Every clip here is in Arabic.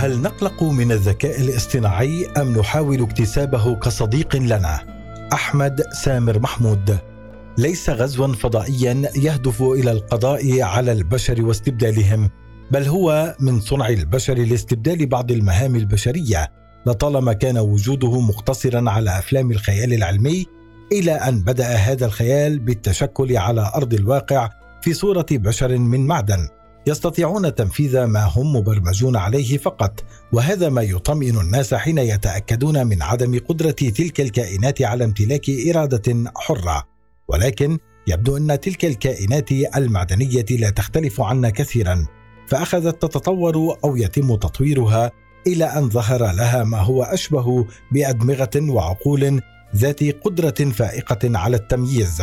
هل نقلق من الذكاء الاصطناعي أم نحاول اكتسابه كصديق لنا؟ أحمد سامر محمود. ليس غزوا فضائيا يهدف إلى القضاء على البشر واستبدالهم بل هو من صنع البشر لاستبدال بعض المهام البشرية. لطالما كان وجوده مقتصرا على أفلام الخيال العلمي إلى أن بدأ هذا الخيال بالتشكل على أرض الواقع في صورة بشر من معدن. يستطيعون تنفيذ ما هم مبرمجون عليه فقط وهذا ما يطمئن الناس حين يتأكدون من عدم قدرة تلك الكائنات على امتلاك إرادة حرة. ولكن يبدو أن تلك الكائنات المعدنية لا تختلف عنا كثيرا فأخذت تتطور أو يتم تطويرها إلى أن ظهر لها ما هو أشبه بأدمغة وعقول ذات قدرة فائقة على التمييز.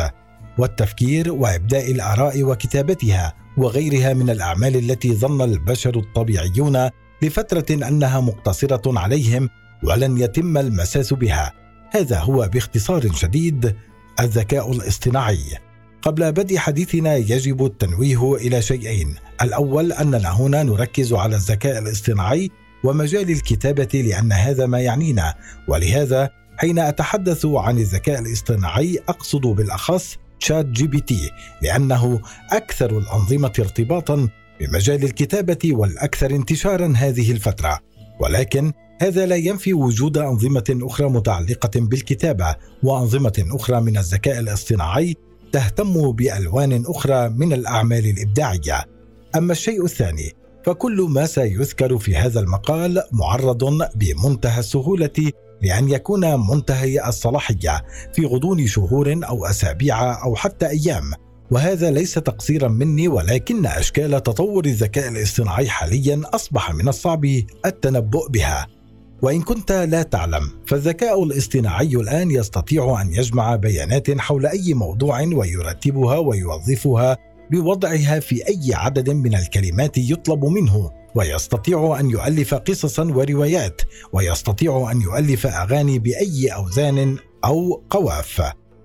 والتفكير وإبداء الآراء وكتابتها وغيرها من الأعمال التي ظن البشر الطبيعيون لفترة أنها مقتصرة عليهم ولن يتم المساس بها. هذا هو باختصار شديد الذكاء الاصطناعي. قبل بدء حديثنا يجب التنويه إلى شيئين. الأول اننا هنا نركز على الذكاء الاصطناعي ومجال الكتابة لأن هذا ما يعنينا. ولهذا حين أتحدث عن الذكاء الاصطناعي أقصد بالأخص ChatGPT لأنه أكثر الأنظمة ارتباطا بمجال الكتابة والأكثر انتشارا هذه الفترة. ولكن هذا لا ينفي وجود أنظمة أخرى متعلقة بالكتابة وأنظمة أخرى من الذكاء الاصطناعي تهتم بألوان أخرى من الأعمال الإبداعية. أما الشيء الثاني فكل ما سيذكر في هذا المقال معرض بمنتهى السهولة لأن يكون منتهي الصلاحيه في غضون شهور أو أسابيع أو حتى أيام. وهذا ليس تقصيرا مني ولكن أشكال تطور الذكاء الاصطناعي حاليا أصبح من الصعب التنبؤ بها. وإن كنت لا تعلم فالذكاء الاصطناعي الآن يستطيع أن يجمع بيانات حول أي موضوع ويرتبها ويوظفها بوضعها في أي عدد من الكلمات يطلب منه. ويستطيع أن يؤلف قصصا وروايات ويستطيع أن يؤلف أغاني بأي أوزان أو قواف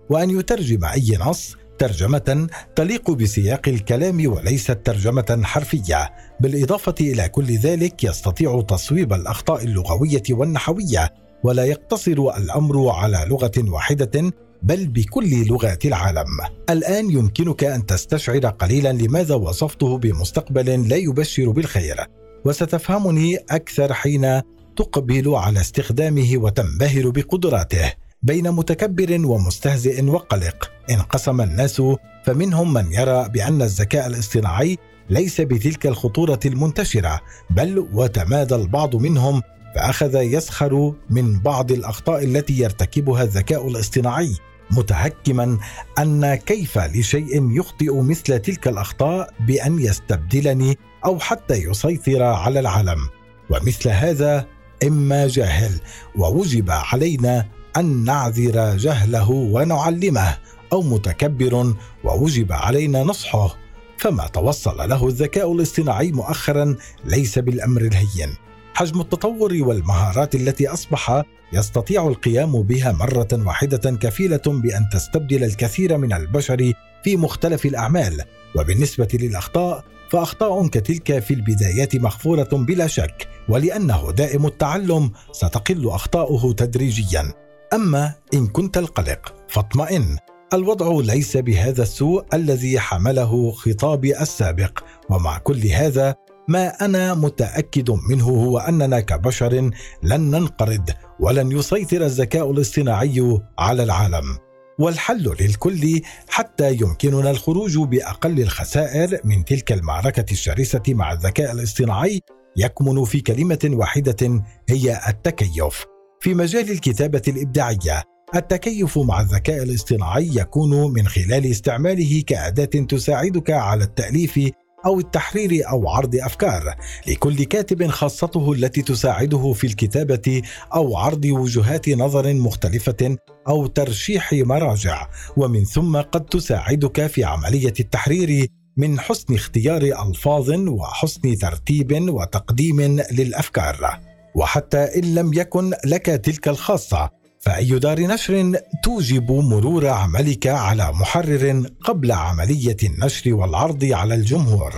وأن يترجم أي نص ترجمة تليق بسياق الكلام وليست ترجمة حرفية. بالإضافة إلى كل ذلك يستطيع تصويب الأخطاء اللغوية والنحوية ولا يقتصر الأمر على لغة واحدة بل بكل لغات العالم. الآن يمكنك أن تستشعر قليلا لماذا وصفته بمستقبل لا يبشر بالخير، وستفهمني أكثر حين تقبل على استخدامه وتنبهر بقدراته. بين متكبر ومستهزئ وقلق انقسم الناس فمنهم من يرى بأن الذكاء الاصطناعي ليس بتلك الخطورة المنتشرة بل وتمادى البعض منهم فأخذ يسخر من بعض الأخطاء التي يرتكبها الذكاء الاصطناعي متهكما أن كيف لشيء يخطئ مثل تلك الأخطاء بأن يستبدلني أو حتى يسيطر على العالم. ومثل هذا إما جاهل ووجب علينا أن نعذر جهله ونعلمه أو متكبر ووجب علينا نصحه. فما توصل له الذكاء الاصطناعي مؤخرا ليس بالأمر الهين. حجم التطور والمهارات التي أصبح يستطيع القيام بها مرة واحدة كفيلة بأن تستبدل الكثير من البشر في مختلف الأعمال. وبالنسبة للأخطاء فأخطاء كتلك في البدايات مغفورة بلا شك ولأنه دائم التعلم ستقل أخطاؤه تدريجيا. أما إن كنت القلق فاطمئن. الوضع ليس بهذا السوء الذي حمله خطابي السابق ومع كل هذا ما أنا متأكد منه هو أننا كبشر لن ننقرض ولن يسيطر الذكاء الاصطناعي على العالم. والحل للكل حتى يمكننا الخروج بأقل الخسائر من تلك المعركة الشرسة مع الذكاء الاصطناعي يكمن في كلمة واحدة هي التكيف. في مجال الكتابة الإبداعية التكيف مع الذكاء الاصطناعي يكون من خلال استعماله كأداة تساعدك على التأليف أو التحرير أو عرض أفكار لكل كاتب خاصته التي تساعده في الكتابة أو عرض وجهات نظر مختلفة أو ترشيح مراجع. ومن ثم قد تساعدك في عملية التحرير من حسن اختيار ألفاظ وحسن ترتيب وتقديم للأفكار. وحتى إن لم يكن لك تلك الخاصة فأي دار نشر توجب مرور عملك على محرر قبل عملية النشر والعرض على الجمهور.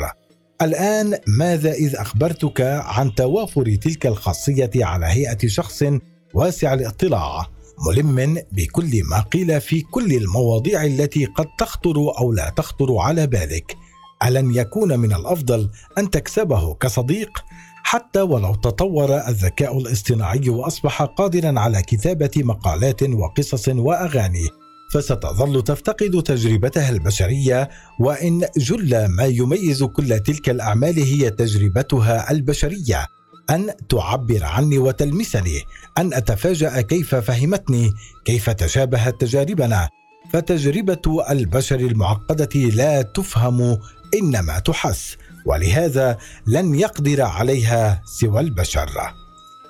الآن ماذا إذ أخبرتك عن توافر تلك الخاصية على هيئة شخص واسع الاطلاع ملم بكل ما قيل في كل المواضيع التي قد تخطر أو لا تخطر على بالك؟ ألن يكون من الأفضل أن تكسبه كصديق؟ حتى ولو تطور الذكاء الاصطناعي وأصبح قادرا على كتابة مقالات وقصص وأغاني فستظل تفتقد تجربتها البشرية وإن جل ما يميز كل تلك الأعمال هي تجربتها البشرية. أن تعبر عني وتلمسني أن أتفاجأ كيف فهمتني كيف تشابهت تجاربنا. فتجربة البشر المعقدة لا تفهم إنما تحس. ولهذا لن يقدر عليها سوى البشر.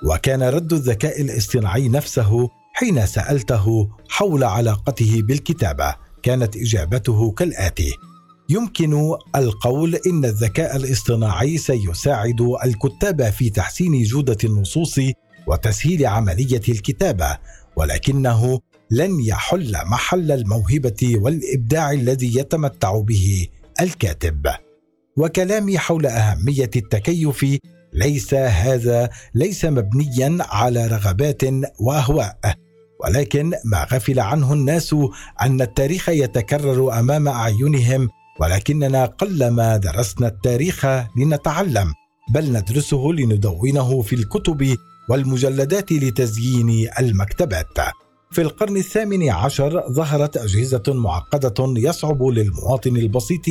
وكان رد الذكاء الاصطناعي نفسه حين سألته حول علاقته بالكتابة كانت إجابته كالآتي يمكن القول إن الذكاء الاصطناعي سيساعد الكتاب في تحسين جودة النصوص وتسهيل عملية الكتابة ولكنه لن يحل محل الموهبة والإبداع الذي يتمتع به الكاتب. وكلامي حول أهمية التكيف ليس هذا ليس مبنيا على رغبات وأهواء ولكن ما غفل عنه الناس أن التاريخ يتكرر أمام أعينهم ولكننا قلما درسنا التاريخ لنتعلم بل ندرسه لندونه في الكتب والمجلدات لتزيين المكتبات. في القرن الثامن عشر ظهرت أجهزة معقدة يصعب للمواطن البسيط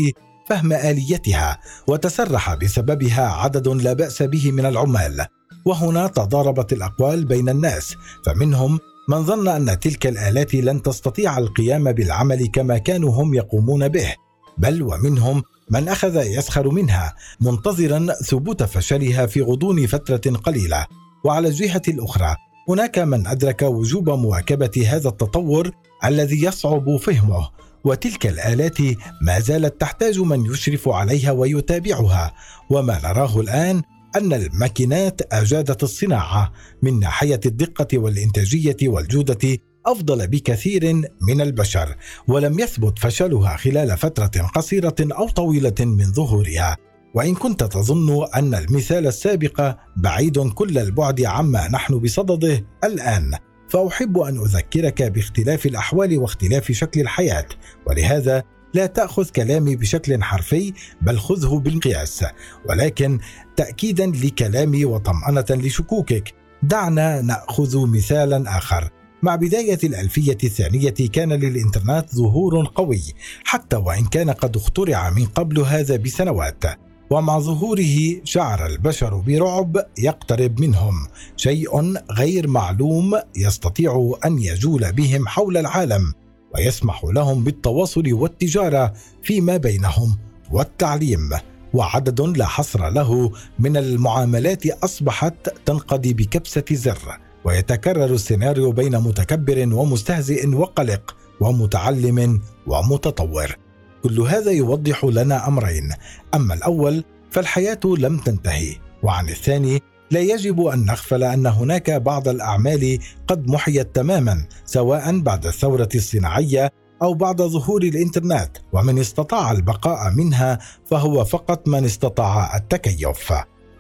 فهم آليتها وتسرح بسببها عدد لا بأس به من العمال. وهنا تضاربت الأقوال بين الناس فمنهم من ظن أن تلك الآلات لن تستطيع القيام بالعمل كما كانوا هم يقومون به بل ومنهم من أخذ يسخر منها منتظرا ثبوت فشلها في غضون فترة قليلة. وعلى الجهة الأخرى هناك من أدرك وجوب مواكبة هذا التطور الذي يصعب فهمه وتلك الآلات ما زالت تحتاج من يشرف عليها ويتابعها وما نراه الآن أن الماكينات أجادت الصناعة. من ناحية الدقة والإنتاجية والجودة أفضل بكثير من البشر ولم يثبت فشلها خلال فترة قصيرة أو طويلة من ظهورها. وإن كنت تظن أن المثال السابق بعيد كل البعد عما نحن بصدده الآن. فأحب أن أذكرك باختلاف الأحوال واختلاف شكل الحياة ولهذا لا تأخذ كلامي بشكل حرفي بل خذه بالقياس. ولكن تاكيدا لكلامي وطمأنة لشكوكك دعنا نأخذ مثالا آخر. مع بداية الألفية الثانية كان للإنترنت ظهور قوي حتى وإن كان قد اخترع من قبل هذا بسنوات. ومع ظهوره شعر البشر برعب يقترب منهم. شيء غير معلوم يستطيع أن يجول بهم حول العالم ويسمح لهم بالتواصل والتجارة فيما بينهم والتعليم. وعدد لا حصر له من المعاملات أصبحت تنقضي بكبسة زر ويتكرر السيناريو بين متكبر ومستهزئ وقلق ومتعلم ومتطور. كل هذا يوضح لنا أمرين. أما الأول فالحياة لم تنتهي. وعن الثاني لا يجب أن نغفل أن هناك بعض الأعمال قد محيت تماما سواء بعد الثورة الصناعية أو بعد ظهور الإنترنت. ومن استطاع البقاء منها فهو فقط من استطاع التكيف.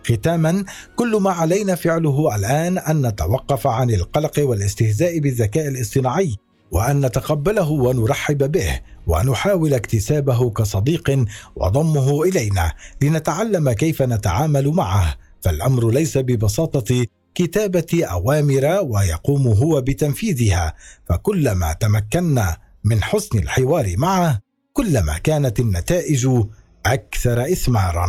ختاما كل ما علينا فعله الآن أن نتوقف عن القلق والاستهزاء بالذكاء الاصطناعي. وأن نتقبله ونرحب به ونحاول اكتسابه كصديق وضمه إلينا لنتعلم كيف نتعامل معه. فالأمر ليس ببساطة كتابة أوامر ويقوم هو بتنفيذها. فكلما تمكنا من حسن الحوار معه كلما كانت النتائج أكثر اثمارا.